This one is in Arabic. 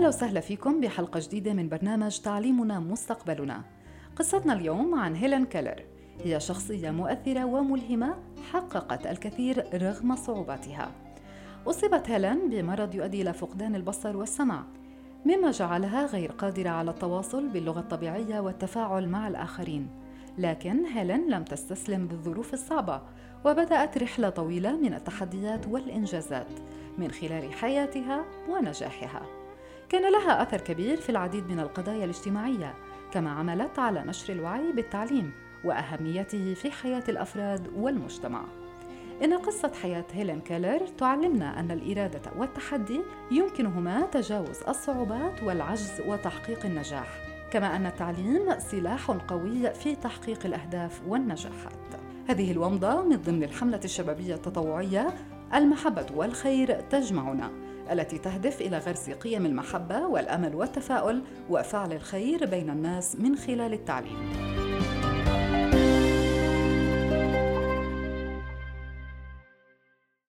أهلا وسهلا فيكم بحلقة جديدة من برنامج تعليمنا مستقبلنا. قصتنا اليوم عن هيلين كيلر. هي شخصية مؤثرة وملهمة حققت الكثير رغم صعوباتها. أصيبت هيلين بمرض يؤدي إلى فقدان البصر والسمع مما جعلها غير قادرة على التواصل باللغة الطبيعية والتفاعل مع الآخرين. لكن هيلين لم تستسلم بالظروف الصعبة وبدأت رحلة طويلة من التحديات والإنجازات من خلال حياتها ونجاحها. كان لها أثر كبير في العديد من القضايا الاجتماعية كما عملت على نشر الوعي بالتعليم وأهميته في حياة الأفراد والمجتمع. إن قصة حياة هيلين كيلر تعلمنا أن الإرادة والتحدي يمكنهما تجاوز الصعوبات والعجز وتحقيق النجاح كما أن التعليم سلاح قوي في تحقيق الأهداف والنجاحات. هذه الومضة من ضمن الحملة الشبابية التطوعية المحبة والخير تجمعنا. التي تهدف إلى غرس قيم المحبة والأمل والتفاؤل وفعل الخير بين الناس من خلال التعليم.